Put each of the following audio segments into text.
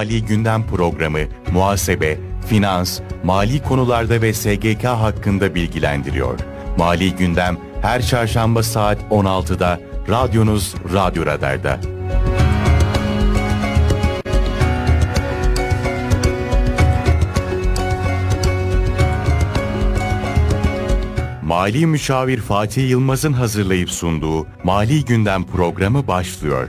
Mali Gündem Programı, muhasebe, finans, mali konularda ve SGK hakkında bilgilendiriyor. Mali Gündem her çarşamba saat 16'da radyonuz Radyo Radar'da. Mali Müşavir Fatih Yılmaz'ın hazırlayıp sunduğu Mali Gündem programı başlıyor.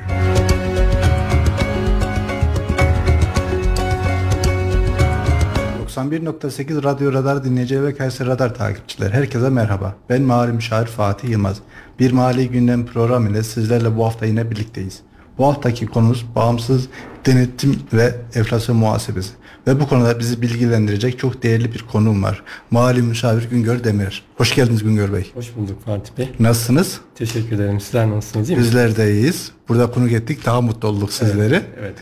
91.8 Radyo Radar dinleyici ve Kayseri Radar takipçiler. Herkese merhaba. Ben Mali Müşavir Fatih Yılmaz. Bir Mali Gündem programı ile sizlerle bu hafta yine birlikteyiz. Bu haftaki konumuz bağımsız denetim ve enflasyon muhasebesi. Ve bu konuda bizi bilgilendirecek çok değerli bir konum var. Mali Müşavir Güngör Demir. Hoş geldiniz Güngör Bey. Hoş bulduk Fatih Bey. Nasılsınız? Teşekkür ederim. Sizler nasılsınız? Iyi Bizler de iyiyiz. Burada konuk ettik. Daha mutlu olduk sizleri. Evet, evet.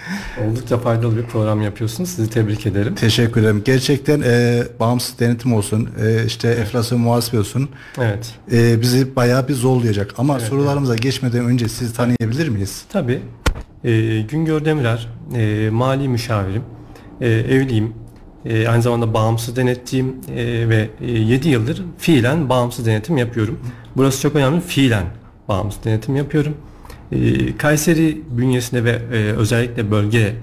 Oldukça faydalı bir program yapıyorsunuz. Sizi tebrik ederim. Teşekkür ederim. Gerçekten e, bağımsız denetim olsun, e, işte enflasyon muhasebe olsun. Evet. E, bizi bayağı bir zorlayacak. Ama evet, sorularımıza evet. geçmeden önce sizi tanıyabilir miyiz? Tabii. E, Güngör Demirer, e, mali müşavirim. E, evliyim. E, aynı zamanda bağımsız denetçiyim e, ve e, 7 yıldır fiilen bağımsız denetim yapıyorum. Burası çok önemli. Fiilen bağımsız denetim yapıyorum. E, Kayseri bünyesinde ve e, özellikle bölge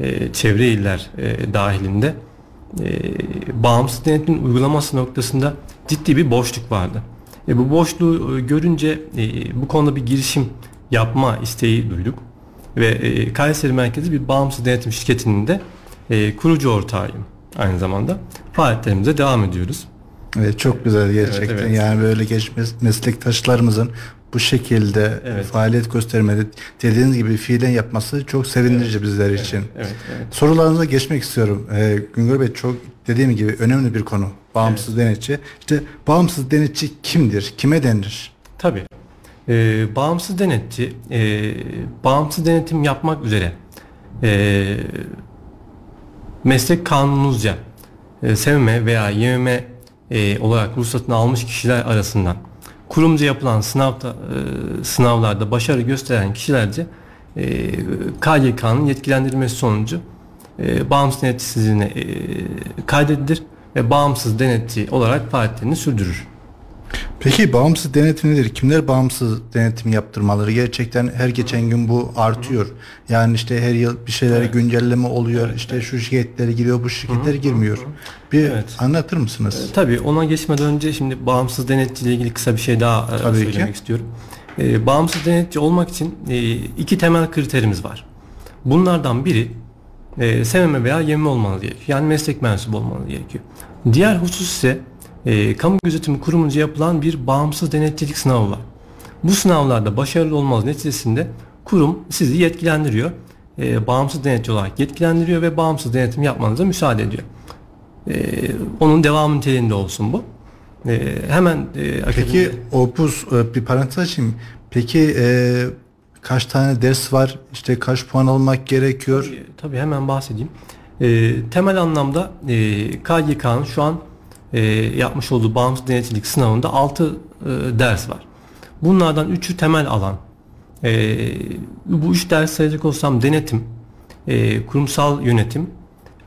e, çevre iller e, dahilinde e, bağımsız denetimin uygulaması noktasında ciddi bir boşluk vardı. E, bu boşluğu e, görünce e, bu konuda bir girişim yapma isteği duyduk ve e, Kayseri merkezi bir bağımsız denetim şirketinin de e, kurucu ortağıyım aynı zamanda. Faaliyetlerimize devam ediyoruz. Evet çok güzel gerçekten. Evet, evet. Yani böyle genç meslektaşlarımızın bu şekilde evet. faaliyet göstermede dediğiniz gibi fiilen yapması çok sevindirici evet. bizler için. Evet, evet, evet. Sorularınıza geçmek istiyorum. Ee, Güngör Bey çok dediğim gibi önemli bir konu. Bağımsız evet. denetçi. İşte bağımsız denetçi kimdir? Kime denir? Tabii. Ee, bağımsız denetçi e, bağımsız denetim yapmak üzere e, meslek kanunuzca e, sevme veya yememe e, olarak ruhsatını almış kişiler arasından kurumca yapılan sınavda, e, sınavlarda başarı gösteren kişilerce e, KGK'nın yetkilendirilmesi sonucu e, bağımsız denetçisizliğine e, kaydedilir ve bağımsız denetçi olarak faaliyetlerini sürdürür. Peki bağımsız denetim nedir? Kimler bağımsız denetim yaptırmaları? Gerçekten her geçen gün bu artıyor. Yani işte her yıl bir şeyler evet. güncelleme oluyor. Evet. İşte şu şirketler giriyor, bu şirketler girmiyor. Bir evet. anlatır mısınız? E, tabii ona geçmeden önce şimdi bağımsız denetçi ile ilgili kısa bir şey daha e, tabii söylemek ki. istiyorum. E, bağımsız denetçi olmak için e, iki temel kriterimiz var. Bunlardan biri e, SMM veya YMM olmanız gerekiyor. Yani meslek mensubu olmanız gerekiyor. Diğer husus ise e, kamu gözetimi kurumunca yapılan bir bağımsız denetçilik sınavı var. Bu sınavlarda başarılı olmanız neticesinde kurum sizi yetkilendiriyor. E, bağımsız denetçi olarak yetkilendiriyor ve bağımsız denetim yapmanıza müsaade ediyor. E, onun devam niteliğinde olsun bu. E, hemen e, Peki opus e, bir parantez açayım. Peki e, kaç tane ders var? İşte kaç puan almak gerekiyor? Tabii, tabii hemen bahsedeyim. E, temel anlamda e, KGK'nın şu an e, yapmış olduğu bağımsız denetçilik sınavında 6 e, ders var. Bunlardan 3'ü temel alan. E, bu 3 ders sayacak olsam denetim, e, kurumsal yönetim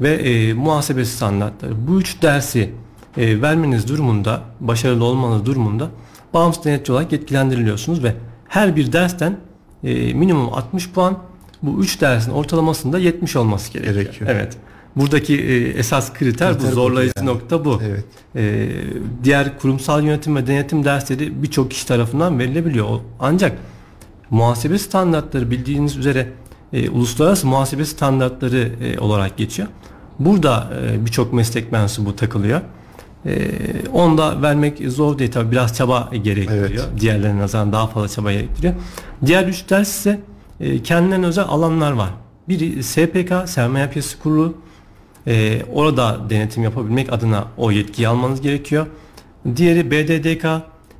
ve e, muhasebe standartları. Bu 3 dersi e, vermeniz durumunda, başarılı olmanız durumunda bağımsız denetçi olarak yetkilendiriliyorsunuz ve her bir dersten e, minimum 60 puan bu 3 dersin ortalamasında 70 olması gerekiyor. gerekiyor. Evet. Buradaki e, esas kriter, kriter bu zorlayıcı yani. nokta bu. Evet. E, diğer kurumsal yönetim ve denetim dersleri birçok kişi tarafından verilebiliyor. Ancak muhasebe standartları bildiğiniz üzere e, uluslararası muhasebe standartları e, olarak geçiyor. Burada e, birçok meslek mensubu takılıyor. E, onu da vermek zor değil tabi biraz çaba gerektiriyor. Evet. Diğerlerine nazaran daha fazla çaba gerektiriyor. Diğer üç ders ise e, kendilerine özel alanlar var. Biri SPK, Sermaye Piyasası Kurulu, e, orada denetim yapabilmek adına o yetkiyi almanız gerekiyor. Diğeri BDDK,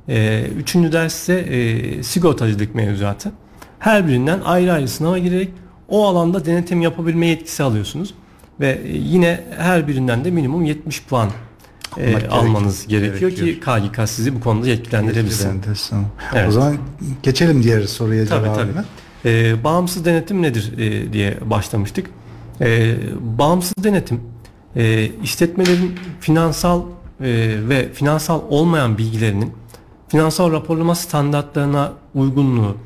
e, üçüncü ders ise e, sigortacılık mevzuatı. Her birinden ayrı ayrı sınava girerek o alanda denetim yapabilme yetkisi alıyorsunuz. Ve e, yine her birinden de minimum 70 puan e, almanız gerekiyor, gerekiyor ki KGK sizi bu konuda yetkilendirebilsin. Evet. O zaman geçelim diğer soruya tabii, cevabına. Tabii. E, bağımsız denetim nedir e, diye başlamıştık. E, bağımsız denetim e, işletmelerin finansal e, ve finansal olmayan bilgilerinin finansal raporlama standartlarına uygunluğu,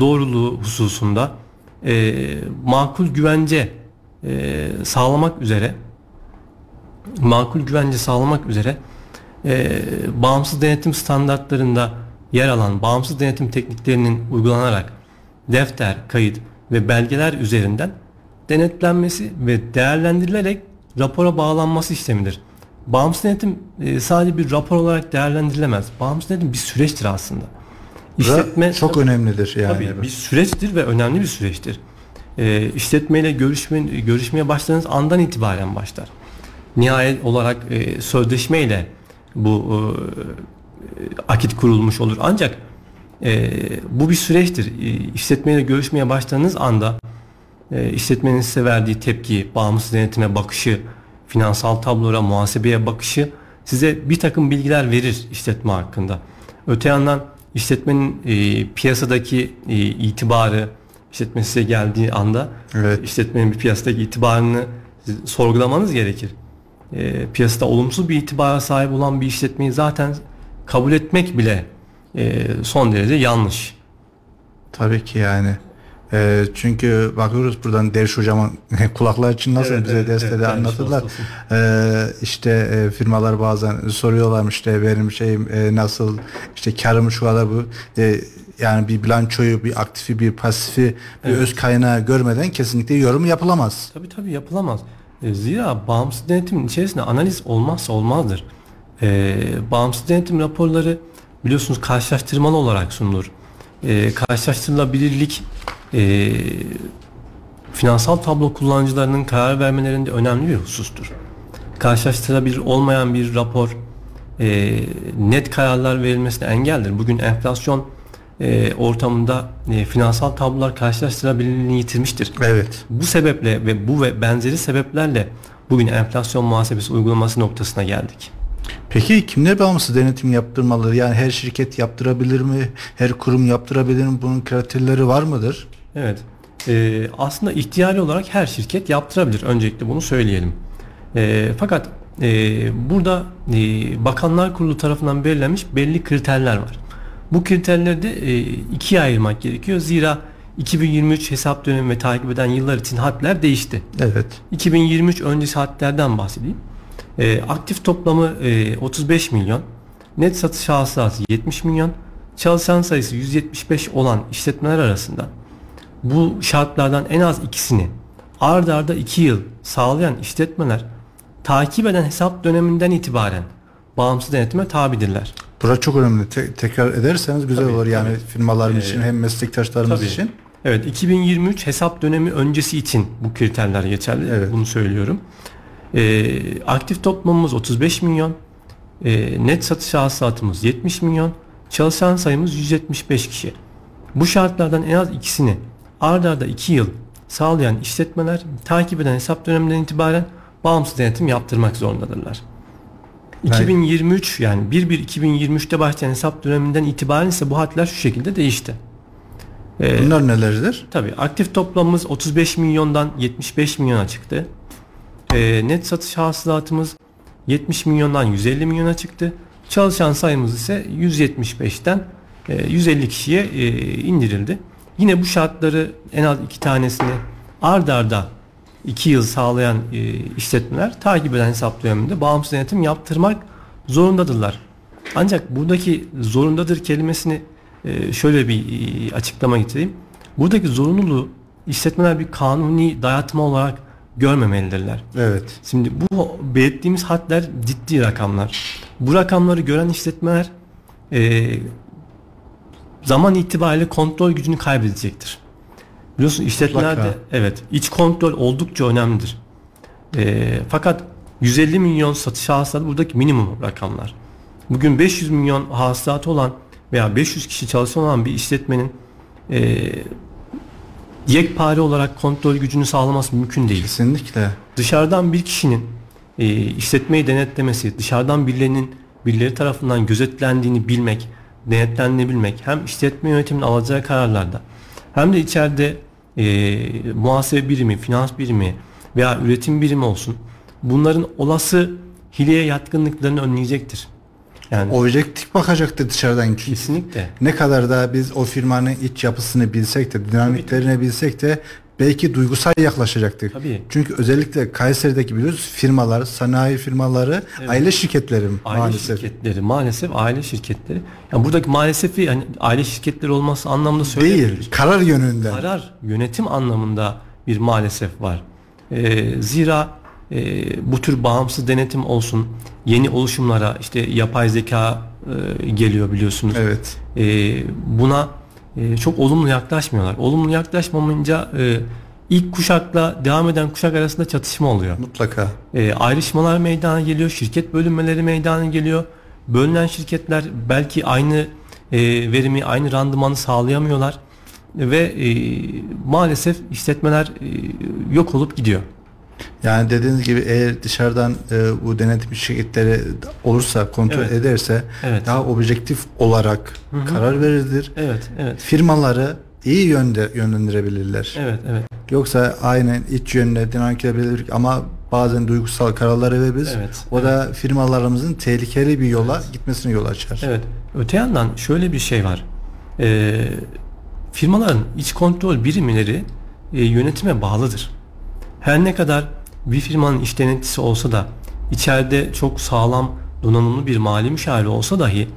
doğruluğu hususunda e, makul güvence e, sağlamak üzere makul güvence sağlamak üzere e, bağımsız denetim standartlarında yer alan bağımsız denetim tekniklerinin uygulanarak defter, kayıt ve belgeler üzerinden denetlenmesi ve değerlendirilerek rapora bağlanması işlemidir. Bağımsız denetim e, sadece bir rapor olarak değerlendirilemez. Bağımsız denetim bir süreçtir aslında. İşletme çok tabii, önemlidir yani. Tabii bir süreçtir ve önemli bir süreçtir. E, işletmeyle görüşme, görüşmeye başladığınız andan itibaren başlar. Nihayet olarak e, sözleşmeyle bu e, akit kurulmuş olur. Ancak e, bu bir süreçtir. E, işletmeyle görüşmeye başladığınız anda e, işletmenin size verdiği tepki, bağımsız denetime bakışı, finansal tablolara, muhasebeye bakışı size bir takım bilgiler verir işletme hakkında. Öte yandan işletmenin e, piyasadaki e, itibarı, işletme size geldiği anda evet. işletmenin bir piyasadaki itibarını sorgulamanız gerekir. E, piyasada olumsuz bir itibara sahip olan bir işletmeyi zaten kabul etmek bile e, son derece yanlış. Tabii ki yani. E, çünkü bakıyoruz buradan Derviş hocamın kulaklar için nasıl evet, bize evet, destede evet, anlatırlar. E, işte e, firmalar bazen soruyorlar işte benim şeyim e, nasıl işte karım şu kadar bu e, yani bir bilançoyu bir aktifi bir pasifi bir evet. öz kaynağı görmeden kesinlikle yorum yapılamaz. Tabii tabii yapılamaz. E, zira bağımsız denetimin içerisinde analiz olmazsa olmazdır. E, bağımsız denetim raporları biliyorsunuz karşılaştırmalı olarak sunulur. E, karşılaştırılabilirlik e, finansal tablo kullanıcılarının karar vermelerinde önemli bir husustur. Karşılaştırabilir olmayan bir rapor e, net kararlar verilmesine engeldir. Bugün enflasyon e, ortamında e, finansal tablolar karşılaştırabilirliğini yitirmiştir. Evet. Bu sebeple ve bu ve benzeri sebeplerle bugün enflasyon muhasebesi uygulaması noktasına geldik. Peki kimler bağımsız denetim yaptırmalı? Yani her şirket yaptırabilir mi? Her kurum yaptırabilir mi? Bunun kriterleri var mıdır? Evet. Ee, aslında ihtiyari olarak her şirket yaptırabilir. Öncelikle bunu söyleyelim. Ee, fakat e, burada e, Bakanlar Kurulu tarafından belirlenmiş belli kriterler var. Bu kriterleri de e, ikiye ayırmak gerekiyor. Zira 2023 hesap dönemi ve takip eden yıllar için hatler değişti. Evet. 2023 öncesi hatlerden bahsedeyim. E, aktif toplamı e, 35 milyon, net satış hasılası 70 milyon, çalışan sayısı 175 olan işletmeler arasında bu şartlardan en az ikisini ard arda 2 yıl sağlayan işletmeler takip eden hesap döneminden itibaren bağımsız denetime tabidirler. Burası çok önemli. Te- tekrar ederseniz güzel tabii, olur yani tabii. firmalarımız ee, için hem meslektaşlarımız tabii. için. Evet 2023 hesap dönemi öncesi için bu kriterler geçerli. Evet. Bunu söylüyorum. Ee, aktif toplamımız 35 milyon. Ee, net satış hasılatımız 70 milyon. Çalışan sayımız 175 kişi. Bu şartlardan en az ikisini ard arda 2 yıl sağlayan işletmeler takip eden hesap döneminden itibaren bağımsız denetim yaptırmak zorundadırlar. 2023 yani 1-1-2023'te başlayan hesap döneminden itibaren ise bu hatlar şu şekilde değişti. Ee, Bunlar nelerdir? Tabii aktif toplamımız 35 milyondan 75 milyona çıktı. Ee, net satış hasılatımız 70 milyondan 150 milyona çıktı. Çalışan sayımız ise 175'ten e, 150 kişiye e, indirildi. Yine bu şartları en az iki tanesini ard arda 2 yıl sağlayan e, işletmeler takip eden hesap döneminde bağımsız denetim yaptırmak zorundadırlar. Ancak buradaki zorundadır kelimesini e, şöyle bir e, açıklama getireyim. Buradaki zorunluluğu işletmeler bir kanuni dayatma olarak görmemelidirler. Evet. Şimdi bu belirttiğimiz hadler ciddi rakamlar. Bu rakamları gören işletmeler e, zaman itibariyle kontrol gücünü kaybedecektir. Biliyorsun işletmelerde evet iç kontrol oldukça önemlidir. E, fakat 150 milyon satış hasılatı buradaki minimum rakamlar. Bugün 500 milyon hasılatı olan veya 500 kişi çalışan olan bir işletmenin e, yekpare olarak kontrol gücünü sağlaması mümkün değil. Kesinlikle. Dışarıdan bir kişinin e, işletmeyi denetlemesi, dışarıdan birilerinin birileri tarafından gözetlendiğini bilmek, denetlendiğini bilmek hem işletme yönetiminin alacağı kararlarda hem de içeride e, muhasebe birimi, finans birimi veya üretim birimi olsun. Bunların olası hileye yatkınlıklarını önleyecektir. Yani objektif bakacaktır dışarıdan. Kesinlikle. Ne kadar da biz o firmanın iç yapısını bilsek de dinamiklerini bilsek de belki duygusal yaklaşacaktık. Tabii. Çünkü özellikle Kayseri'deki biliyoruz firmalar, sanayi firmaları, evet. aile şirketleri aile maalesef. şirketleri, maalesef aile şirketleri. Yani buradaki maalesef yani aile şirketleri olması anlamında söylemiyoruz. Değil, karar yönünden. Karar, yönetim anlamında bir maalesef var. Ee, zira e, bu tür bağımsız denetim olsun, yeni oluşumlara işte yapay zeka e, geliyor biliyorsunuz. Evet. E, buna e, çok olumlu yaklaşmıyorlar. Olumlu yaklaşmamayınca e, ilk kuşakla devam eden kuşak arasında çatışma oluyor. Mutlaka. E, ayrışmalar meydana geliyor, şirket bölünmeleri meydana geliyor. Bölünen şirketler belki aynı e, verimi, aynı randımanı sağlayamıyorlar ve e, maalesef işletmeler e, yok olup gidiyor. Yani dediğiniz gibi eğer dışarıdan e, bu denetim şirketleri olursa kontrol evet. ederse evet. daha objektif olarak Hı-hı. karar verilir. Evet, evet. Firmaları iyi yönde yönlendirebilirler. Evet, evet. Yoksa aynen iç yönde dinamik edebilir ama bazen duygusal kararlar verebiliriz. Evet, o evet. da firmalarımızın tehlikeli bir yola evet. gitmesine yol açar. Evet. Öte yandan şöyle bir şey var. Ee, firmaların iç kontrol birimleri e, yönetime bağlıdır. Her ne kadar bir firmanın iş denetçisi olsa da içeride çok sağlam donanımlı bir mali müşavir olsa dahi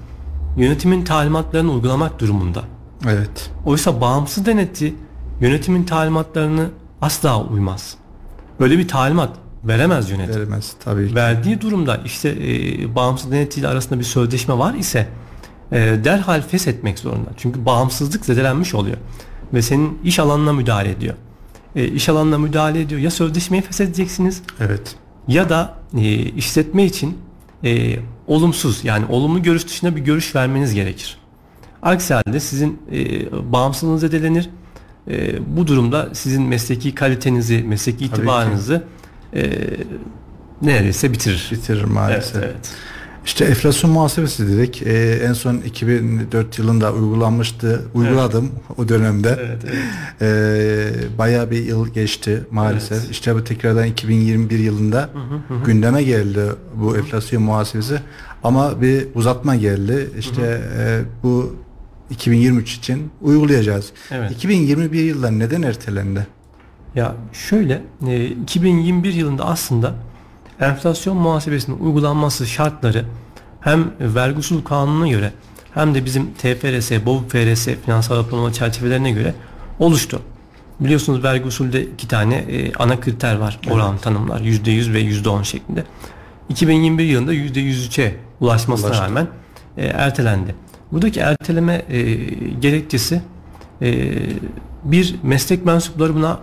yönetimin talimatlarını uygulamak durumunda. Evet. Oysa bağımsız denetçi yönetimin talimatlarını asla uymaz. Böyle bir talimat veremez yönetim. Veremez tabii ki. Verdiği durumda işte e, bağımsız denetçiyle arasında bir sözleşme var ise e, derhal feshetmek zorunda. Çünkü bağımsızlık zedelenmiş oluyor ve senin iş alanına müdahale ediyor e, iş alanına müdahale ediyor. Ya sözleşmeyi feshedeceksiniz. Evet. Ya da e, işletme için e, olumsuz yani olumlu görüş dışında bir görüş vermeniz gerekir. Aksi halde sizin e, bağımsızlığınız zedelenir. E, bu durumda sizin mesleki kalitenizi, mesleki itibarınızı e, neredeyse bitirir. Bitirir maalesef. Evet, evet. İşte enflasyon muhasebesi dedik. Ee, en son 2004 yılında uygulanmıştı. Uyguladım evet. o dönemde. Evet, evet. Ee, bayağı bir yıl geçti maalesef. Evet. İşte bu tekrardan 2021 yılında hı hı hı. gündeme geldi bu enflasyon muhasebesi. Ama bir uzatma geldi. İşte hı hı. E, bu 2023 için uygulayacağız. Evet. 2021 yılında neden ertelendi? Ya şöyle, e, 2021 yılında aslında enflasyon muhasebesinin uygulanması şartları hem vergi usul kanununa göre hem de bizim TFRS, BOB-FRS finansal raporlama çerçevelerine göre oluştu. Biliyorsunuz vergi usulde iki tane e, ana kriter var. Oran evet. tanımlar %100 ve %10 şeklinde. 2021 yılında %103'e ulaşmasına Ulaştı. rağmen e, ertelendi. Buradaki erteleme e, gerekçesi e, bir meslek mensupları buna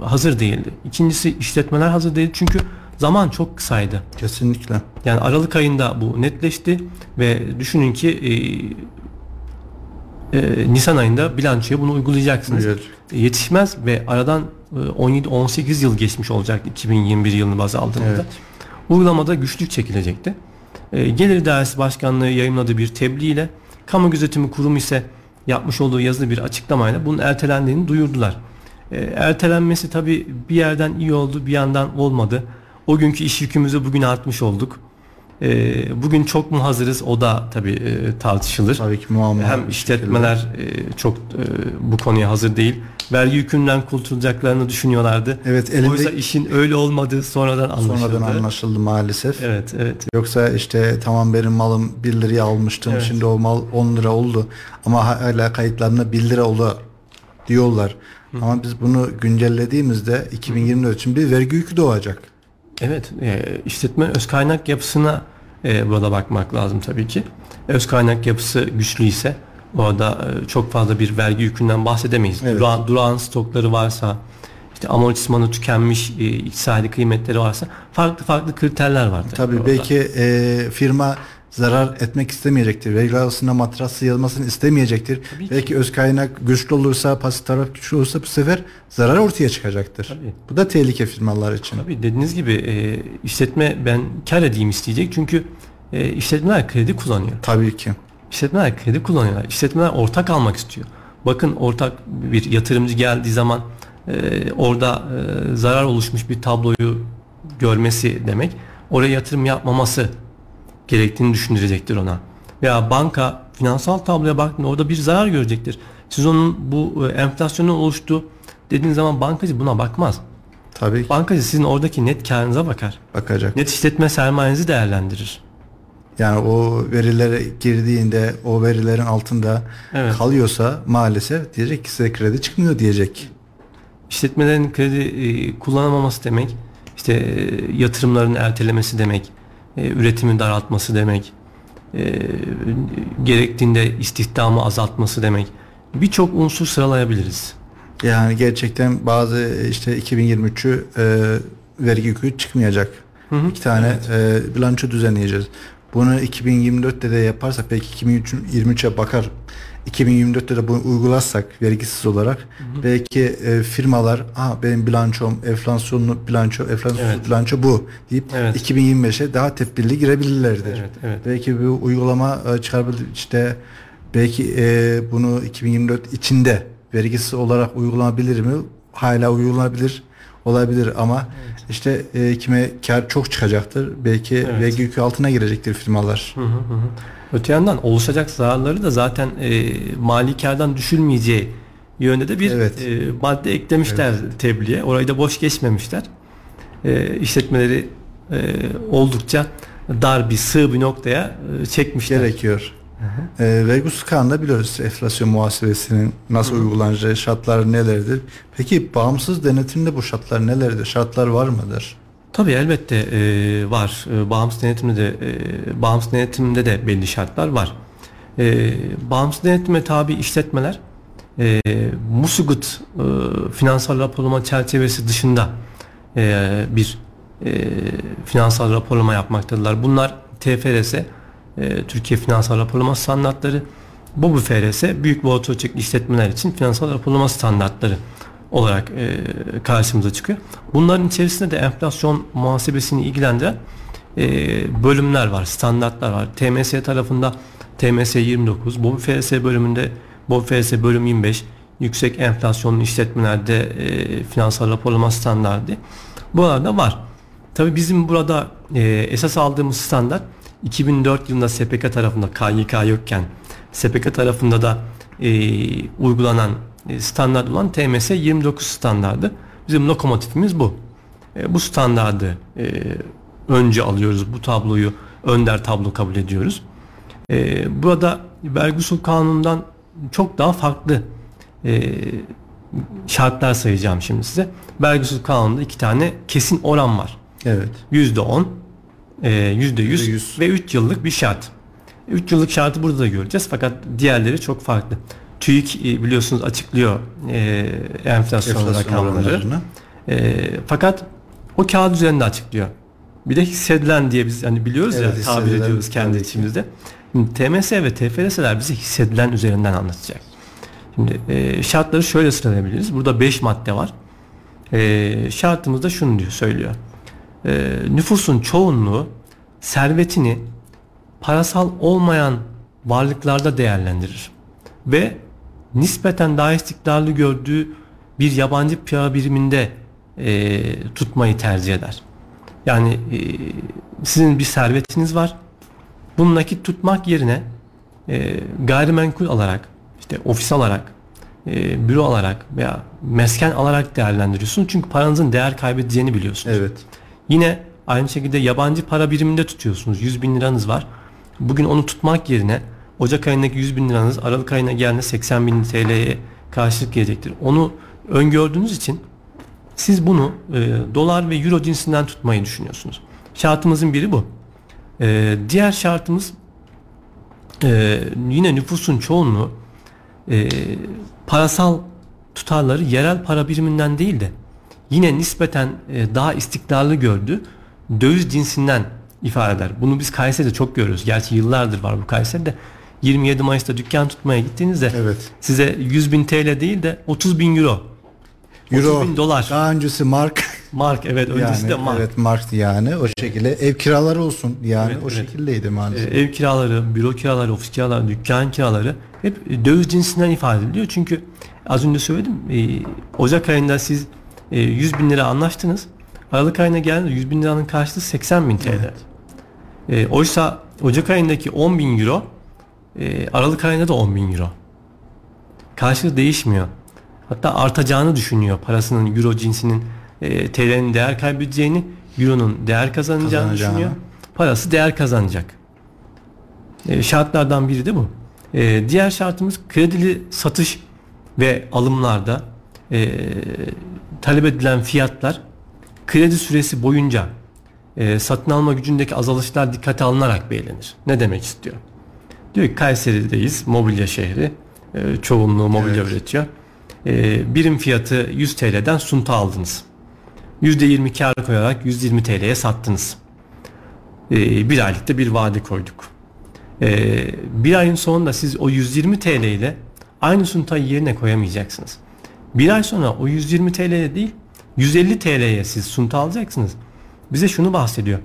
hazır değildi. İkincisi işletmeler hazır değil çünkü zaman çok kısaydı. Kesinlikle. Yani Aralık ayında bu netleşti ve düşünün ki e, e, Nisan ayında bilançoya bunu uygulayacaksınız. Evet. Yetişmez ve aradan 17-18 e, yıl geçmiş olacak 2021 yılını baz aldığında. Evet. Uygulamada güçlük çekilecekti. E, Gelir Dairesi Başkanlığı yayınladığı bir tebliğ ile Kamu Gözetimi Kurumu ise yapmış olduğu yazılı bir açıklamayla bunun ertelendiğini duyurdular. E, ertelenmesi tabi bir yerden iyi oldu bir yandan olmadı. O günkü iş yükümüzü bugün artmış olduk. E, bugün çok mu hazırız o da tabii e, tartışılır. Tabii ki muamma. Hem işletmeler e, çok e, bu konuya hazır değil. Vergi yükünden kurtulacaklarını düşünüyorlardı. Evet elimde... Oysa işin öyle olmadığı sonradan anlaşıldı. Sonradan anlaşıldı maalesef. Evet evet. Yoksa işte tamam benim malım 1 liraya almıştım evet. şimdi o mal 10 lira oldu. Ama hala kayıtlarında 1 lira oldu diyorlar. Hı. Ama biz bunu güncellediğimizde 2024 için bir vergi yükü doğacak. Evet, e, işletme öz kaynak yapısına e, burada bakmak lazım tabii ki. Öz kaynak yapısı güçlü ise orada e, çok fazla bir vergi yükünden bahsedemeyiz. Evet. Durağan, durağan stokları varsa, işte amortismanı tükenmiş e, iktisadi kıymetleri varsa farklı farklı kriterler var. Tabii orada. belki e, firma zarar etmek istemeyecektir. Vergi arasında matrası yazmasını istemeyecektir. Tabii Belki ki. öz kaynak güçlü olursa, pasif taraf güçlü olursa bu sefer zarar ortaya çıkacaktır. Tabii. Bu da tehlike firmalar için. Tabii dediğiniz gibi e, işletme ben kar edeyim isteyecek çünkü e, işletmeler kredi kullanıyor. Tabii ki. İşletmeler kredi kullanıyorlar. İşletmeler ortak almak istiyor. Bakın ortak bir yatırımcı geldiği zaman e, orada e, zarar oluşmuş bir tabloyu görmesi demek. Oraya yatırım yapmaması gerektiğini düşündürecektir ona. Veya banka finansal tabloya baktığında orada bir zarar görecektir. Siz onun bu e, enflasyonun oluştuğu dediğiniz zaman bankacı buna bakmaz. Tabii Bankacı sizin oradaki net karınıza bakar. bakacak. Net işletme sermayenizi değerlendirir. Yani o verilere girdiğinde o verilerin altında Evet. kalıyorsa maalesef diyecek ki size kredi çıkmıyor diyecek. İşletmelerin kredi e, kullanamaması demek, işte e, yatırımların ertelemesi demek, e, üretimi daraltması demek, e, gerektiğinde istihdamı azaltması demek. Birçok unsur sıralayabiliriz. Yani gerçekten bazı işte 2023'ü e, vergi yükü çıkmayacak. hı. İki tane e, bilanço düzenleyeceğiz. Bunu 2024'te de yaparsak belki 2023'e bakar 2024'te de bunu uygularsak vergisiz olarak belki e, firmalar Aa, benim bilançom enflasyonlu bilanço enflasyonsuz Evet. bilanço bu deyip Evet. 2025'e daha tedbirli girebilirlerdir. Evet, evet. Belki bu uygulama e, çıkarabilir işte belki e, bunu 2024 içinde vergisiz olarak uygulanabilir mi? Hala uygulanabilir olabilir ama işte e, kime kar çok çıkacaktır. Belki Evet. vergi yükü altına girecektir firmalar. Hı hı hı. Öte yandan oluşacak zararları da zaten e, mali kardan düşülmeyeceği yönde de bir Evet. e, madde eklemişler tebliğe. Orayı da boş geçmemişler. E, işletmeleri e, oldukça dar bir sığ bir noktaya e, çekmişler. Gerekiyor. E, vergi husus kanunda biliyoruz enflasyon muhasebesinin nasıl uygulanacağı şartlar nelerdir. Peki bağımsız denetimde bu şartlar nelerdir? Şartlar var mıdır? Tabii elbette e, var. E, bağımsız denetimde de e, bağımsız denetimde de belli şartlar var. E, bağımsız denetime tabi işletmeler e, Musugut e, finansal raporlama çerçevesi dışında e, bir e, finansal raporlama yapmaktadırlar. Bunlar TFRS, e, Türkiye Finansal Raporlama Standartları, bu FRS büyük orta ölçekli işletmeler için finansal raporlama standartları olarak e, karşımıza çıkıyor. Bunların içerisinde de enflasyon muhasebesini ilgilendiren e, bölümler var, standartlar var. TMS tarafında TMS 29, BOBİ FRS bölümünde BOBİ FRS bölüm 25, yüksek enflasyonlu işletmelerde e, finansal raporlama standardı. Buralarda var. Tabii bizim burada e, esas aldığımız standart 2004 yılında SPK tarafında KYK yokken SPK tarafında da e, uygulanan standart olan TMS 29 standardı. Bizim lokomotifimiz bu. E, bu standardı e, önce alıyoruz. Bu tabloyu önder tablo kabul ediyoruz. E, burada vergi usul kanunundan çok daha farklı e, şartlar sayacağım şimdi size. Vergi usul kanununda iki tane kesin oran var. Evet. Yüzde on, e, yüzde yüz %100. ve 3 yıllık bir şart. 3 yıllık şartı burada da göreceğiz fakat diğerleri çok farklı. TÜİK e, biliyorsunuz açıklıyor e, enflasyon, Enflasyon rakamları. E, fakat o kağıt üzerinde açıklıyor. Bir de hissedilen diye biz hani biliyoruz Evet, ya tabir ediyoruz kendi içimizde. Şimdi TMS ve TFRS'ler bize hissedilen üzerinden anlatacak. Şimdi e, şartları şöyle sıralayabiliriz. Burada 5 madde var. E, şartımızda şunu diyor söylüyor. E, nüfusun çoğunluğu servetini parasal olmayan varlıklarda değerlendirir ve nispeten daha istikrarlı gördüğü bir yabancı para biriminde e, tutmayı tercih eder. Yani e, sizin bir servetiniz var. Bunu nakit tutmak yerine e, gayrimenkul alarak, işte ofis alarak, e, büro alarak veya mesken alarak değerlendiriyorsunuz. Çünkü paranızın değer kaybedeceğini biliyorsunuz. Evet. Yine aynı şekilde yabancı para biriminde tutuyorsunuz. 100 bin liranız var. Bugün onu tutmak yerine Ocak ayındaki 100 bin liranız Aralık ayına geldiğinde 80 bin TL'ye karşılık gelecektir. Onu öngördüğünüz için siz bunu e, dolar ve euro cinsinden tutmayı düşünüyorsunuz. Şartımızın biri bu. E, diğer şartımız e, yine nüfusun çoğunluğu e, parasal tutarları yerel para biriminden değil de yine nispeten e, daha istikrarlı gördüğü döviz cinsinden ifade eder. Bunu biz Kayseri'de çok görüyoruz. Gerçi yıllardır var bu Kayseri'de. 27 Mayıs'ta dükkan tutmaya gittiğinizde Evet. size 100 bin TL değil de 30 bin euro. 30 Euro. bin dolar. Daha öncesi mark. Mark evet öncesi yani, de mark. Evet mark yani o şekilde ev kiraları olsun yani Evet, o evet. şekildeydi maalesef. ev kiraları, büro kiraları, ofis kiraları, dükkan kiraları hep döviz cinsinden ifade ediliyor. Çünkü az önce söyledim. E, Ocak ayında siz e, 100 bin lira anlaştınız. Aralık ayına geldiğinde 100 bin liranın karşılığı 80 bin TL. Evet. E, oysa Ocak ayındaki 10 bin euro e, Aralık ayında da 10 bin euro. Karşılığı değişmiyor. Hatta artacağını düşünüyor parasının euro cinsinin e, TL'nin değer kaybedeceğini, euronun değer kazanacağını Kazanacağını. düşünüyor. Parası değer kazanacak. E, şartlardan biri de bu. E, diğer şartımız kredili satış ve alımlarda e, talep edilen fiyatlar kredi süresi boyunca e, satın alma gücündeki azalışlar dikkate alınarak belirlenir. Ne demek istiyor? Diyor ki Kayseri'deyiz, mobilya şehri. E, çoğunluğu mobilya Evet. üretiyor. E, birim fiyatı 100 TL'den sunta aldınız. %20 kar koyarak 120 TL'ye sattınız. E, bir aylıkta bir vade koyduk. E, bir ayın sonunda siz o 120 TL ile aynı suntayı yerine koyamayacaksınız. Bir ay sonra o 120 TL'ye değil 150 TL'ye siz sunta alacaksınız. Bize şunu bahsediyor.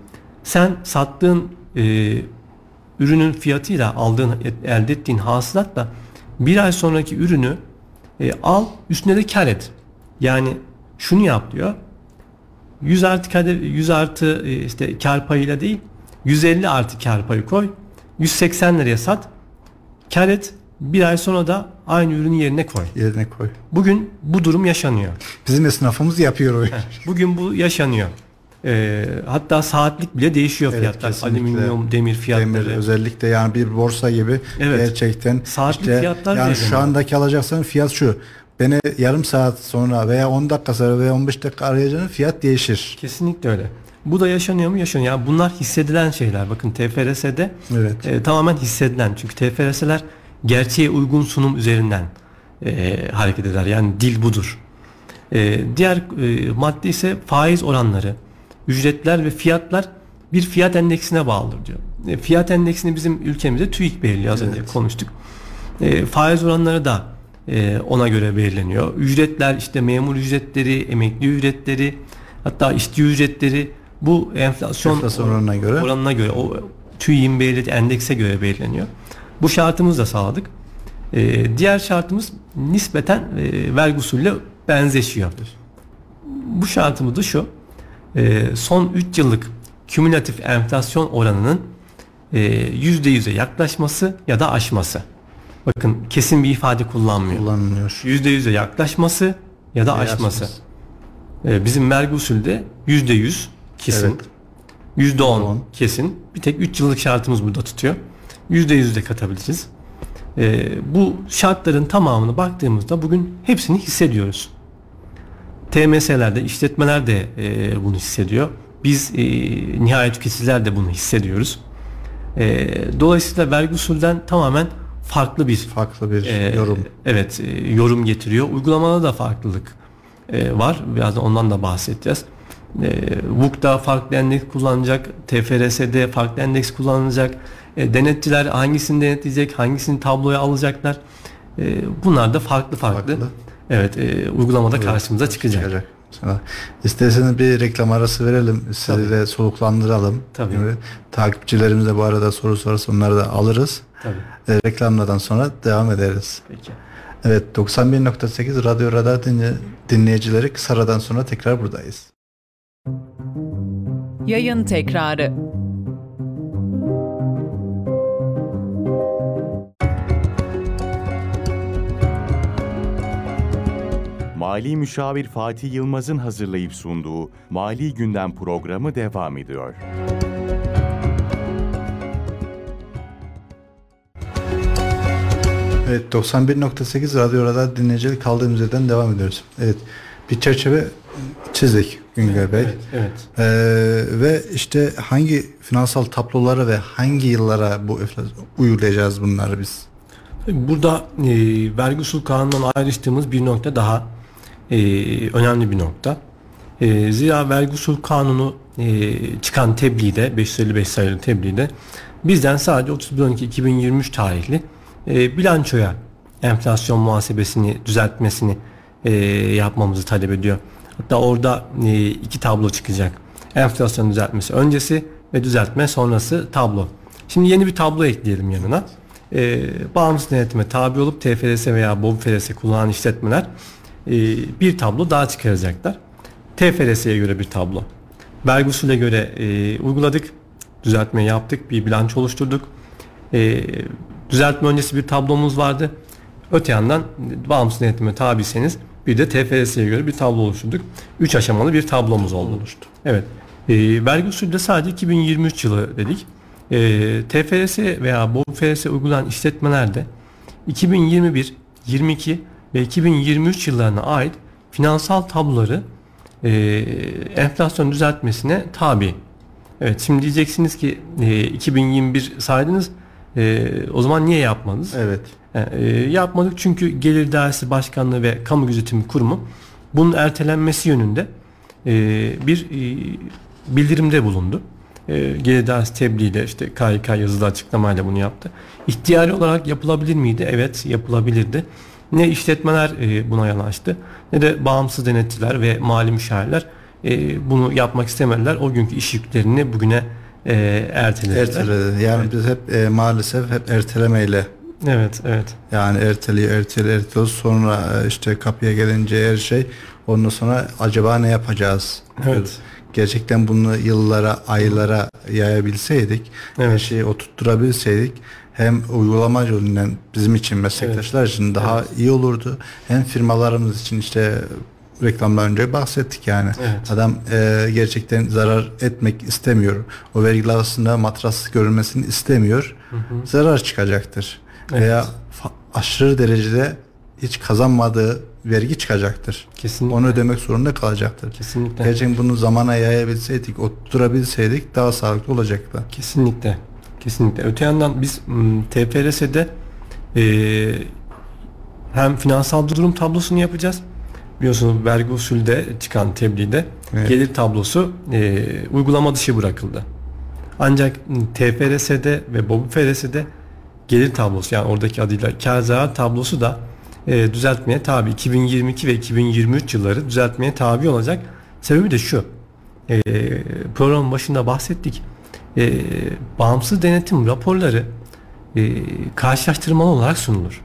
Sen sattığın e, ürünün fiyatıyla aldığın elde ettiğin hasılatla bir ay sonraki ürünü e, al üstüne de kar et. Yani şunu yap diyor. 100 artı kade, 100 artı e, işte kar payıyla değil 150 artı kar payı koy. 180 liraya sat. Kar et. Bir ay sonra da aynı ürünü yerine koy. Yerine koy. Bugün bu durum yaşanıyor. Bizim esnafımız yapıyor o. Bugün bu yaşanıyor. Ee, hatta saatlik bile değişiyor Evet, fiyatlar. kesinlikle. Alüminyum, demir fiyatları. Demir özellikle yani bir borsa gibi Evet. gerçekten Saatlik fiyatlar yani şu andaki alacaksan fiyat şu. Beni yarım saat sonra veya 10 dakika sonra veya 15 dakika arayacağın fiyat değişir. Kesinlikle öyle. Bu da yaşanıyor mu? Yaşanıyor. Yani bunlar hissedilen şeyler. Bakın TFRS'de Evet. e, tamamen hissedilen. Çünkü TFRS'ler gerçeğe uygun sunum üzerinden e, hareket eder. Yani dil budur. E, diğer e, madde ise faiz oranları, ücretler ve fiyatlar bir fiyat endeksine bağlıdır diyor. E, fiyat endeksini bizim ülkemizde TÜİK belirliyor. Az önce Evet. konuştuk. E, faiz oranları da e, ona göre belirleniyor. Ücretler işte memur ücretleri, emekli ücretleri, hatta işçi ücretleri bu enflasyon, Enflasyon oranına göre. oranına göre o TÜİK'in belirlediği endekse göre belirleniyor. Bu şartımızı da sağladık. E, diğer şartımız nispeten e, vergi usulüyle benzeşiyor. Bu şartımız da şu. E, son 3 yıllık kümülatif enflasyon oranının e, %100'e yaklaşması ya da aşması. Bakın kesin bir ifade kullanmıyor. Kullanılıyor. %100'e yaklaşması ya da aşması. aşması. E, bizim vergi usulde %100 kesin. Evet. %10 %10. kesin. Bir tek 3 yıllık şartımız burada tutuyor. %100 de katabiliriz. E, bu şartların tamamını baktığımızda bugün hepsini hissediyoruz. TMS'lerde, işletmeler de e, bunu hissediyor. Biz e, nihayet tüketiciler de bunu hissediyoruz. E, dolayısıyla vergi usulden tamamen farklı bir Farklı bir e, yorum. Evet, e, yorum getiriyor. Uygulamada da farklılık e, var. Birazdan ondan da bahsedeceğiz. E, VUK'da farklı endeks kullanacak, TFRS'de farklı endeks kullanılacak. E, denetçiler hangisini denetleyecek, hangisini tabloya alacaklar. E, bunlar da farklı farklı. Farklı. Evet, e, uygulamada karşımıza çıkacak. Sana. İsterseniz bir reklam arası verelim. Sizi de soluklandıralım. Tabii. Yani takipçilerimiz de bu arada soru sorarsa onları da alırız. Tabii. E, reklamlardan sonra devam ederiz. Peki. Evet 91.8 Radyo Radar dinle- dinleyicileri kısa aradan sonra tekrar buradayız. Yayın tekrarı. Mali Müşavir Fatih Yılmaz'ın hazırlayıp sunduğu Mali Gündem programı devam ediyor. Evet 91.8 Radyo Radar dinleyicileri kaldığımız yerden devam ediyoruz. Evet bir çerçeve çizdik Güngör Bey. Evet, evet. Ee, ve işte hangi finansal tablolara ve hangi yıllara bu enflasyon uygulayacağız bunları biz? Burada e, vergi usul kanunundan ayrıştığımız bir nokta daha e, önemli bir nokta. E, zira vergi usul kanunu e, çıkan tebliğde 555 sayılı tebliğde bizden sadece 31-12-2023 tarihli e, bilançoya enflasyon muhasebesini düzeltmesini e, yapmamızı talep ediyor. Hatta orada e, iki tablo çıkacak. Enflasyon düzeltmesi öncesi ve düzeltme sonrası tablo. Şimdi yeni bir tablo ekleyelim yanına. e, bağımsız denetime tabi olup TFRS veya BOBFRS kullanan işletmeler e, bir tablo daha çıkaracaklar. TFRS'ye göre bir tablo. Vergi usulüne göre e, uyguladık, düzeltme yaptık, bir bilanço oluşturduk. E, düzeltme öncesi bir tablomuz vardı. Öte yandan bağımsız denetime tabiyseniz bir de TFRS'ye göre bir tablo oluşturduk. Üç aşamalı bir tablomuz oldu. Oluştu. Evet. E, vergi usulü de sadece 2023 yılı dedik. E, TFRS veya BOBFRS uygulanan işletmelerde 2021, 22 ve 2023 yıllarına ait finansal tabloları e, enflasyon düzeltmesine tabi. Evet şimdi diyeceksiniz ki e, 2021 saydınız e, o zaman niye yapmadınız? Evet. E, yapmadık çünkü Gelir Dairesi Başkanlığı ve Kamu Gözetimi Kurumu bunun ertelenmesi yönünde e, bir e, bildirimde bulundu. E, Gelir Dairesi tebliğiyle işte KYK yazılı açıklamayla bunu yaptı. İhtiyari olarak yapılabilir miydi? Evet yapılabilirdi. Ne işletmeler e, buna yanaştı ne de bağımsız denetçiler ve mali müşavirler e, bunu yapmak istemediler. O günkü iş yüklerini bugüne e, ertelediler. Erteledi. Yani Evet. biz hep maalesef hep ertelemeyle Evet, evet. yani erteliyor erteliyor erteliyor sonra işte kapıya gelince her şey ondan sonra acaba ne yapacağız? Evet. Gerçekten bunu yıllara, aylara yayabilseydik, her Evet. şeyi oturtturabilseydik hem uygulama yönünden bizim için meslektaşlar için daha iyi olurdu. Hem firmalarımız için işte reklamdan önce bahsettik yani. Evet. Adam e, gerçekten zarar etmek istemiyor. O vergiler aslında matras görülmesini istemiyor. Zarar çıkacaktır. Evet. Veya aşırı derecede hiç kazanmadığı vergi çıkacaktır. Kesinlikle. Onu ödemek zorunda kalacaktır. Kesinlikle. Gerçekten bunu zamana yayabilseydik, otturabilseydik daha sağlıklı olacaktı. Kesinlikle. Kesinlikle. Öte yandan biz TFRS'de e, hem finansal durum tablosunu yapacağız. Biliyorsunuz vergi usulde çıkan tebliğde Evet. gelir tablosu e, uygulama dışı bırakıldı. Ancak TFRS'de ve BOBFRS'de gelir tablosu yani oradaki adıyla kar zarar tablosu da e, düzeltmeye tabi. 2022 ve 2023 yılları düzeltmeye tabi olacak. Sebebi de şu. E, programın başında bahsettik. E, bağımsız denetim raporları e, karşılaştırmalı olarak sunulur.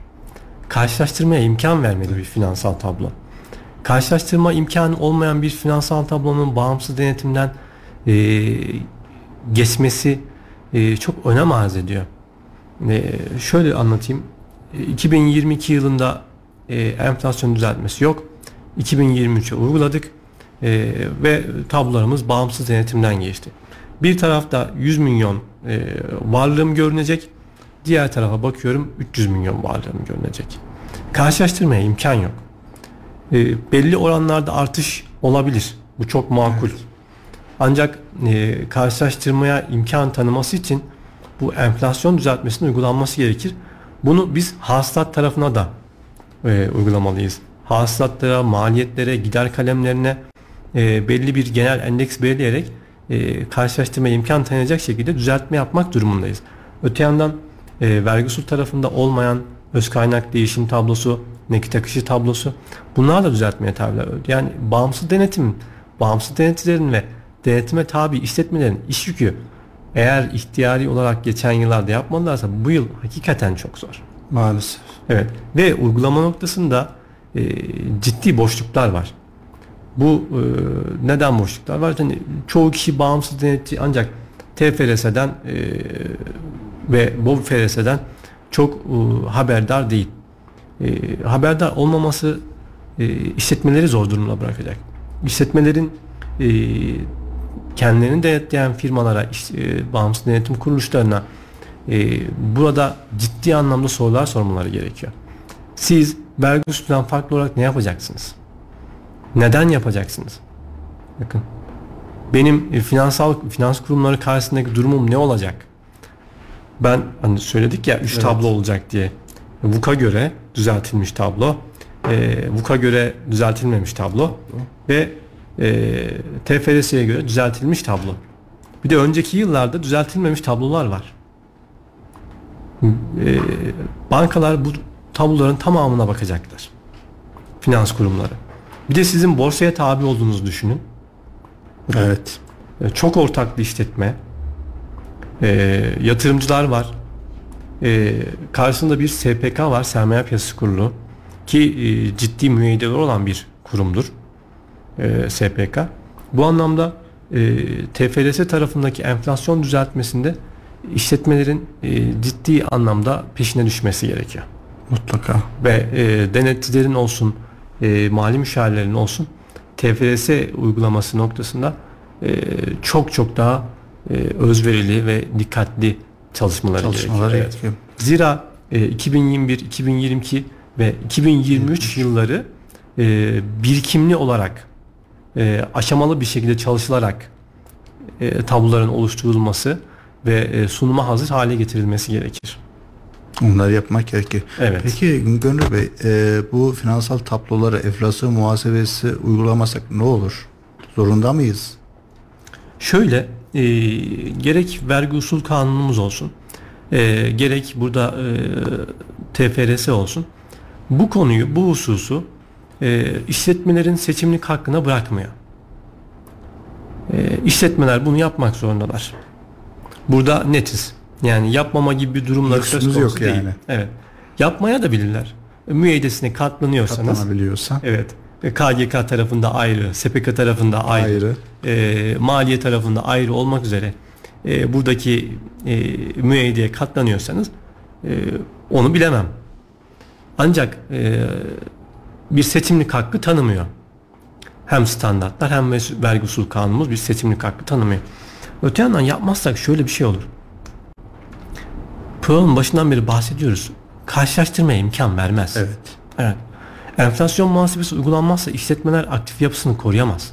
Karşılaştırmaya imkan vermeli bir finansal tablo. Karşılaştırma imkanı olmayan bir finansal tablonun bağımsız denetimden e, geçmesi e, çok önem arz ediyor. E, şöyle anlatayım. E, 2022 yılında e, enflasyon düzeltmesi yok. 2023'e uyguladık E, ve tablolarımız bağımsız denetimden geçti. Bir tarafta 100 milyon e, varlığım görünecek. Diğer tarafa bakıyorum 300 milyon varlığım görünecek. Karşılaştırmaya imkan yok. E, belli oranlarda artış olabilir. Bu çok makul. Ancak e, karşılaştırmaya imkan tanıması için bu enflasyon düzeltmesinin uygulanması gerekir. Bunu biz hasılat tarafına da e, uygulamalıyız. Hasılatlara, maliyetlere, gider kalemlerine e, belli bir genel endeks belirleyerek e, karşılaştırma imkan tanıyacak şekilde düzeltme yapmak durumundayız. Öte yandan e, vergi usul tarafında olmayan öz kaynak değişim tablosu, nakit akışı tablosu bunlar da düzeltmeye tabiler. Yani bağımsız denetim, bağımsız denetçilerin ve denetime tabi işletmelerin iş yükü eğer ihtiyari olarak geçen yıllarda yapmadılarsa bu yıl hakikaten çok zor. Maalesef. Evet ve uygulama noktasında e, ciddi boşluklar var. Bu e, neden boşluklar var? Hani çoğu kişi bağımsız denetçi ancak TFRS'den e, ve BOBFRS'den çok e, haberdar değil. E, haberdar olmaması e, işletmeleri zor durumda bırakacak. İşletmelerin e, kendilerini denetleyen firmalara, iş- e, bağımsız denetim kuruluşlarına e, burada ciddi anlamda sorular sormaları gerekiyor. Siz vergi usulünden farklı olarak ne yapacaksınız? Neden yapacaksınız? Bakın benim e, finansal finans kurumları karşısındaki durumum ne olacak? Ben hani söyledik ya 3 Evet. tablo olacak diye. VUK'a göre düzeltilmiş tablo, e, VUK'a göre düzeltilmemiş tablo ve e, TFRS'ye göre düzeltilmiş tablo. Bir de önceki yıllarda düzeltilmemiş tablolar var. E, bankalar bu tabloların tamamına bakacaklar. Finans kurumları. Bir de sizin borsaya tabi olduğunuzu düşünün. Evet. E, Çok ortaklı işletme. E, yatırımcılar var. E, karşısında bir SPK var, Sermaye Piyasası Kurulu ki e, ciddi müeyyideleri olan bir kurumdur. E, SPK. Bu anlamda e, TFRS tarafındaki enflasyon düzeltmesinde işletmelerin e, ciddi anlamda peşine düşmesi gerekiyor. Mutlaka. Ve e, denetçilerin olsun, e, mali müşavirlerin olsun TFRS uygulaması noktasında e, çok çok daha e, özverili ve dikkatli çalışmaları, Çalışmaları gerekiyor. gerekiyor. Zira e, 2021, 2022 ve 2023 yılları e, birikimli olarak e, aşamalı bir şekilde çalışılarak e, tabloların oluşturulması ve e, sunuma hazır hale getirilmesi gerekir. Onları yapmak gerekir. Evet. Peki Gönül Bey e, bu finansal tabloları enflasyon muhasebesi uygulamasak ne olur? Zorunda mıyız? Şöyle e, gerek vergi usul kanunumuz olsun e, gerek burada e, TFRS olsun bu konuyu bu hususu e, işletmelerin seçimlik hakkına bırakmıyor. E, işletmeler bunu yapmak zorundalar. Burada netiz. Yani yapmama gibi bir durumları söz konusu yok değil. yani. Evet. Yapmaya da bilirler. Müeyyidesine katlanıyorsanız Katlanabiliyorsa Evet. KGK tarafında ayrı, SPK tarafında ayrı, ayrı. e, maliye tarafında ayrı olmak üzere e, buradaki e, müeyyideye katlanıyorsanız e, onu bilemem. Ancak e, bir seçimlik hakkı tanımıyor. Hem standartlar hem vergi usul kanunumuz bir seçimlik hakkı tanımıyor. Öte yandan yapmazsak şöyle bir şey olur. Programın başından beri bahsediyoruz. Karşılaştırmaya imkan vermez. Evet. Evet. Enflasyon muhasebesi uygulanmazsa işletmeler aktif yapısını koruyamaz.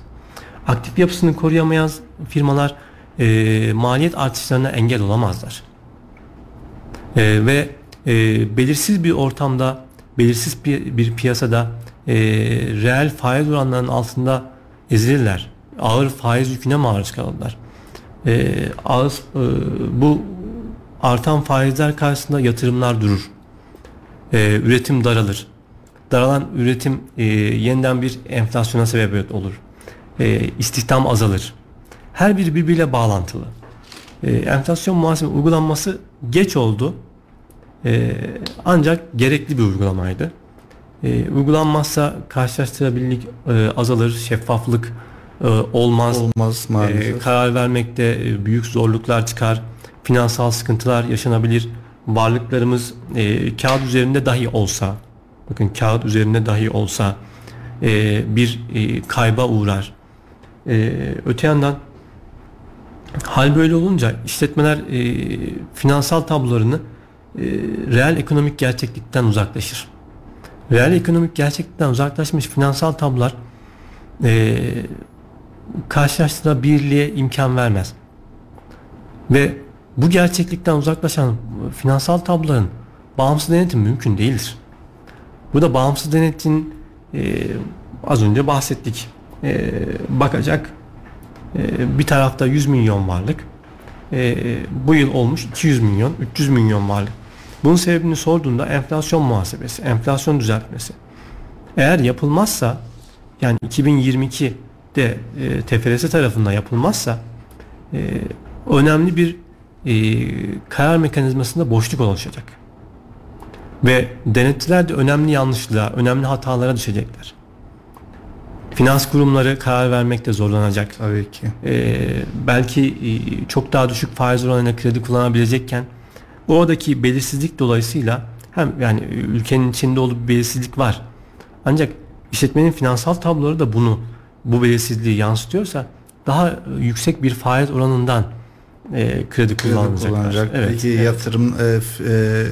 Aktif yapısını koruyamayan firmalar e, maliyet artışlarına engel olamazlar. E, ve e, belirsiz bir ortamda, belirsiz bir, bir piyasada e, reel faiz oranlarının altında ezilirler. Ağır faiz yüküne maruz kalırlar. E, ağır, e, bu artan faizler karşısında yatırımlar durur. E, üretim daralır daralan üretim e, yeniden bir enflasyona sebebiyet olur. E, istihdam azalır. Her biri birbiriyle bağlantılı. E, enflasyon muhasebe uygulanması geç oldu. E, ancak gerekli bir uygulamaydı. E, uygulanmazsa karşılaştırabilirlik e, azalır, şeffaflık e, olmaz. Olmaz E, maalesef. karar vermekte e, büyük zorluklar çıkar. Finansal sıkıntılar yaşanabilir. Varlıklarımız e, kağıt üzerinde dahi olsa bakın kağıt üzerinde dahi olsa e, bir e, kayba uğrar. E, öte yandan hal böyle olunca işletmeler e, finansal tablolarını e, reel ekonomik gerçeklikten uzaklaşır. Reel ekonomik gerçeklikten uzaklaşmış finansal tablolar e, karşılaştırabilirliğe imkan vermez. Ve bu gerçeklikten uzaklaşan finansal tabloların bağımsız denetim mümkün değildir. Bu da bağımsız denetin e, az önce bahsettik. E, bakacak e, bir tarafta 100 milyon varlık. E, bu yıl olmuş 200 milyon, 300 milyon varlık. Bunun sebebini sorduğunda enflasyon muhasebesi, enflasyon düzeltmesi. Eğer yapılmazsa yani 2022'de e, TFRS tarafından yapılmazsa e, önemli bir e, karar mekanizmasında boşluk oluşacak. Ve denetçiler de önemli yanlışlığa, önemli hatalara düşecekler. Finans kurumları karar vermekte zorlanacak. Tabii ki. Ee, belki e, çok daha düşük faiz oranıyla kredi kullanabilecekken oradaki belirsizlik dolayısıyla hem yani ülkenin içinde olduğu bir belirsizlik var. Ancak işletmenin finansal tabloları da bunu bu belirsizliği yansıtıyorsa daha yüksek bir faiz oranından e, kredi Kredi kullanacaklar. kullanacak. Evet, Peki evet. yatırım e, e,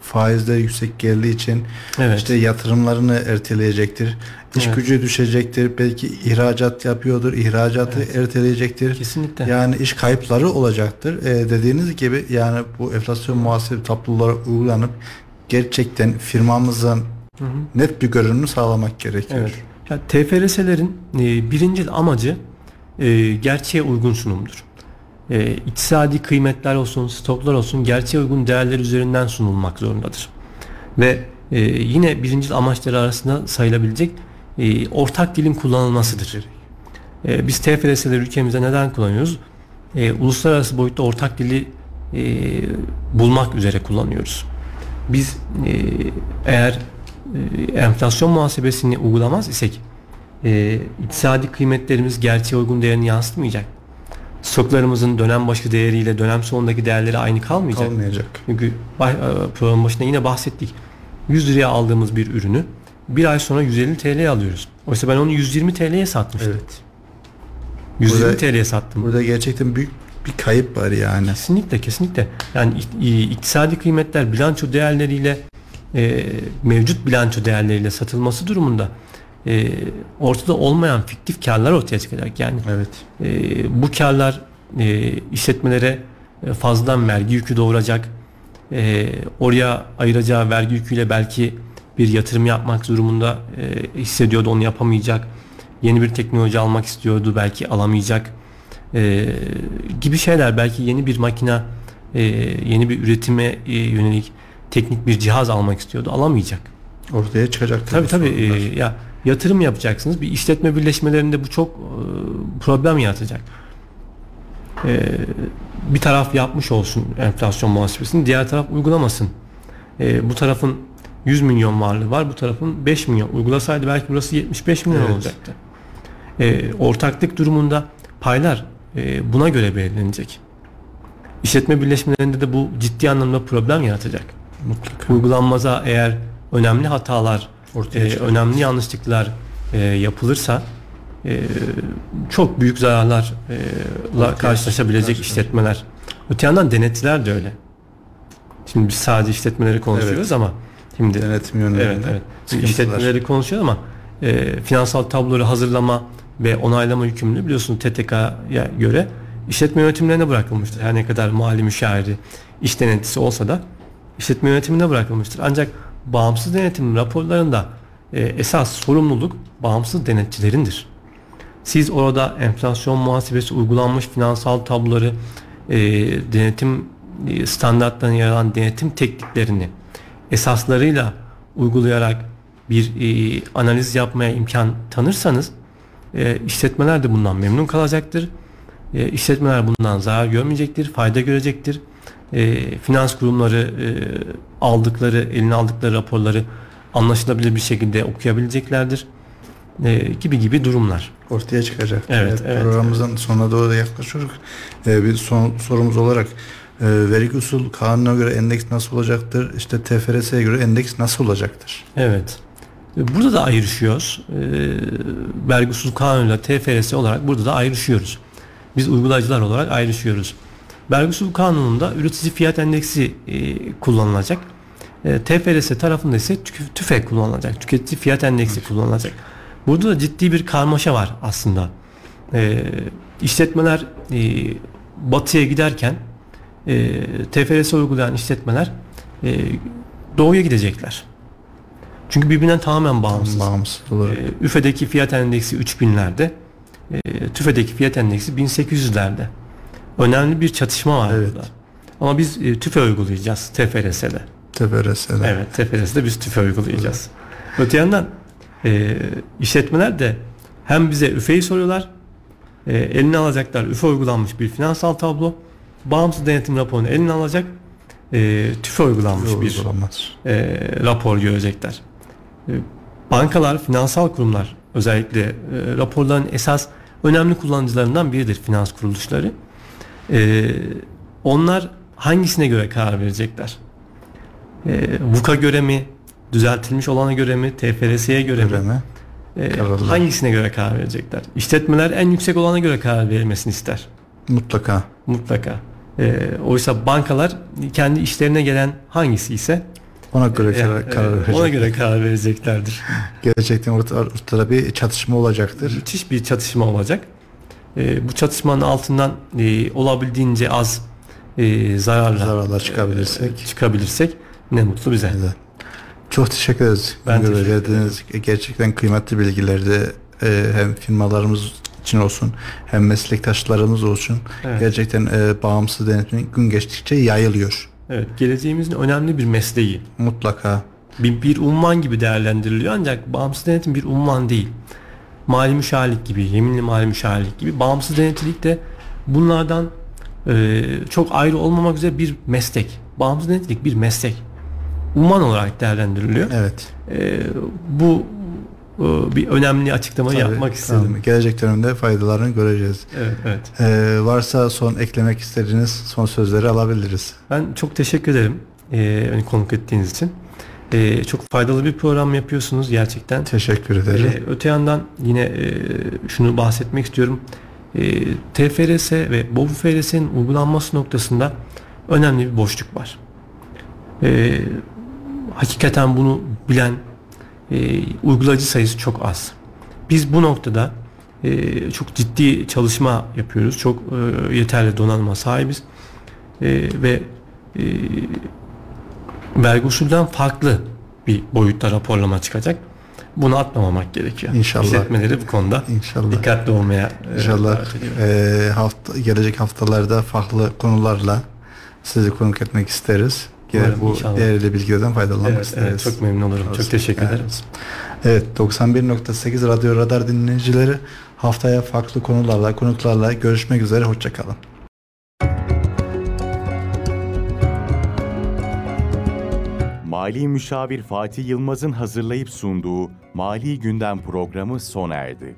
faizleri yüksek geldiği için Evet. işte yatırımlarını erteleyecektir. İş Evet. gücü düşecektir. Belki ihracat yapıyordur. ihracatı erteleyecektir. Kesinlikle. Yani iş kayıpları olacaktır. E, dediğiniz gibi yani bu enflasyon muhasebe tabloları uygulanıp gerçekten firmamızın Hı hı. net bir görünümünü sağlamak gerekiyor. Evet. Ya TFRS'lerin e, birinci amacı e, gerçeğe uygun sunumdur. E, iktisadi kıymetler olsun, stoklar olsun gerçeğe uygun değerler üzerinden sunulmak zorundadır. Ve e, yine birinci amaçları arasında sayılabilecek e, ortak dilin kullanılmasıdır. E, biz TFRS'leri ülkemizde neden kullanıyoruz? E, uluslararası boyutta ortak dili e, bulmak üzere kullanıyoruz. Biz e, eğer e, enflasyon muhasebesini uygulamaz isek e, iktisadi kıymetlerimiz gerçeğe uygun değerini yansıtmayacak. Stoklarımızın dönem başı değeriyle dönem sonundaki değerleri aynı kalmayacak. Kalmayacak. Çünkü e, program başında yine bahsettik. 100 liraya aldığımız bir ürünü bir ay sonra 150 TL'ye alıyoruz. Oysa ben onu 120 TL'ye satmıştım. Evet. 120 Burada- TL'ye sattım. Burada gerçekten büyük bir kayıp var yani. Kesinlikle kesinlikle. Yani iktisadi kıymetler bilanço değerleriyle e, mevcut bilanço değerleriyle satılması durumunda e, ortada olmayan fiktif karlar ortaya çıkacak. Yani Evet. e, bu karlar e, işletmelere e, fazladan vergi yükü doğuracak. E, oraya ayıracağı vergi yüküyle belki bir yatırım yapmak durumunda e, hissediyordu onu yapamayacak. Yeni bir teknoloji almak istiyordu belki alamayacak. E, gibi şeyler belki yeni bir makina e, yeni bir üretime e, yönelik teknik bir cihaz almak istiyordu alamayacak. Ortaya çıkacak. Tabii tabii e, ya yatırım yapacaksınız. Bir işletme birleşmelerinde bu çok e, problem yaratacak. E, bir taraf yapmış olsun enflasyon muhasebesini, diğer taraf uygulamasın. E, bu tarafın 100 milyon varlığı var, bu tarafın 5 milyon. Uygulasaydı belki burası 75 milyon Evet. olacaktı. E, ortaklık durumunda paylar e, buna göre belirlenecek. İşletme birleşmelerinde de bu ciddi anlamda problem yaratacak mutlaka. uygulanmaza eğer önemli hatalar, Ortaya e, önemli yanlışlıklar e, yapılırsa e, çok büyük zararlarla Ortaya karşılaşabilecek işletmeler. Öte yandan denetçiler de öyle. Şimdi biz sadece işletmeleri konuşuyoruz Evet. ama şimdi Denetim yönlerinde. evet evet. Sıkıntılar. işletmeleri konuşuyoruz ama e, finansal tabloları hazırlama ve onaylama yükümlülüğü biliyorsunuz TTK'ya göre işletme yönetimlerine bırakılmıştır. Her ne kadar mali müşaviri, iş denetçisi olsa da işletme yönetimine bırakılmıştır. Ancak bağımsız denetim raporlarında e, esas sorumluluk bağımsız denetçilerindir. Siz orada enflasyon muhasebesi uygulanmış finansal tabloları, e, denetim e, standartlarına yer denetim tekniklerini esaslarıyla uygulayarak bir e, analiz yapmaya imkan tanırsanız e, işletmeler de bundan memnun kalacaktır. E, işletmeler bundan zarar görmeyecektir, fayda görecektir. E, finans kurumları e, aldıkları, eline aldıkları raporları anlaşılabilir bir şekilde okuyabileceklerdir. E, gibi gibi durumlar. ortaya çıkacak. Evet, evet. Programımızın sonuna doğru da yaklaşıyoruz. Ee, bir son sorumuz olarak e, vergi usul kanuna göre endeks nasıl olacaktır? İşte TFRS'ye göre endeks nasıl olacaktır? Evet. E, Burada da ayrışıyoruz. E, vergi usul kanunuyla TFRS olarak burada da ayrışıyoruz. Biz uygulayıcılar olarak ayrışıyoruz. Vergi usul kanununda üretici fiyat endeksi e, kullanılacak. E, TFRS tarafında ise TÜFE kullanılacak. Tüketici fiyat endeksi kullanılacak. Burada da ciddi bir karmaşa var aslında. E, işletmeler e, batıya giderken e, TFRS uygulayan işletmeler e, doğuya gidecekler. Çünkü birbirinden tamamen bağımsız. Bağımsız olarak. E, üfedeki fiyat endeksi 3000'lerde, e, TÜFE'deki fiyat endeksi 1800'lerde. Önemli bir çatışma var Evet. burada. Ama biz e, TÜFE uygulayacağız TFRS'de. TFRS'de. Evet TFRS'de biz TÜFE uygulayacağız. Öte yandan e, işletmeler de hem bize üfeyi soruyorlar, e, eline alacaklar üfe uygulanmış bir finansal tablo, bağımsız denetim raporunu eline alacak, e, TÜFE uygulanmış bir Uygulamaz. e, rapor görecekler. E, bankalar, finansal kurumlar özellikle e, raporların esas önemli kullanıcılarından biridir finans kuruluşları. E, onlar hangisine göre karar verecekler? E, VUK'a göre mi? Düzeltilmiş olana göre mi? TFRS'ye göre, Göre mi? mi? E, Kararlar. hangisine göre karar verecekler? İşletmeler en yüksek olana göre karar verilmesini ister. Mutlaka. Mutlaka. E, oysa bankalar kendi işlerine gelen hangisi ise Ona göre e, karar, e, karar verecek. ona göre karar vereceklerdir. Gerçekten ortada, ortada bir çatışma olacaktır. Müthiş bir çatışma olacak. E, bu çatışmanın altından e, olabildiğince az e, zararla Zararlar çıkabilirsek. e, çıkabilirsek ne mutlu bize. Evet. Çok teşekkür ederiz. Ben Güngör teşekkür Verdiğiniz gerçekten kıymetli bilgilerdi. Ee, hem firmalarımız için olsun hem meslektaşlarımız olsun. Evet. Gerçekten e, bağımsız denetimin gün geçtikçe yayılıyor. Evet, geleceğimizin önemli bir mesleği. Mutlaka. Bir, bir unvan gibi değerlendiriliyor ancak bağımsız denetim bir unvan değil. Mali müşavirlik gibi, yeminli mali müşavirlik gibi bağımsız denetçilik de bunlardan e, çok ayrı olmamak üzere bir meslek. Bağımsız denetçilik bir meslek. Uman olarak değerlendiriliyor. Evet. E, bu e, bir önemli açıklama Tabii, yapmak istedim. tamam. Gelecek dönemde faydalarını göreceğiz. Evet, evet. Ee, varsa son eklemek istediğiniz son sözleri alabiliriz. Ben çok teşekkür ederim e, beni konuk ettiğiniz için. E, çok faydalı bir program yapıyorsunuz gerçekten. Teşekkür ederim. E, öte yandan yine e, şunu bahsetmek istiyorum. E, TFRS ve BOBU-FRS'nin uygulanması noktasında önemli bir boşluk var. E, hakikaten bunu bilen e, uygulayıcı sayısı çok az. Biz bu noktada e, çok ciddi çalışma yapıyoruz. Çok e, yeterli donanıma sahibiz. E, ve e, vergi usulden farklı bir boyutta raporlama çıkacak. Bunu atmamamak gerekiyor. İnşallah. İşletmeleri bu konuda İnşallah. dikkatli olmaya e, İnşallah e, hafta, gelecek haftalarda farklı konularla sizi konuk etmek isteriz. Umarım, bu inşallah. değerli bilgilerden faydalanmak Evet, isteriz. evet, çok memnun olurum. Çok Olsun. teşekkür Evet. ederim. Evet 91.8 Radyo Radar dinleyicileri haftaya farklı konularla konuklarla görüşmek üzere hoşçakalın. Mali Müşavir Fatih Yılmaz'ın hazırlayıp sunduğu Mali Gündem programı sona erdi.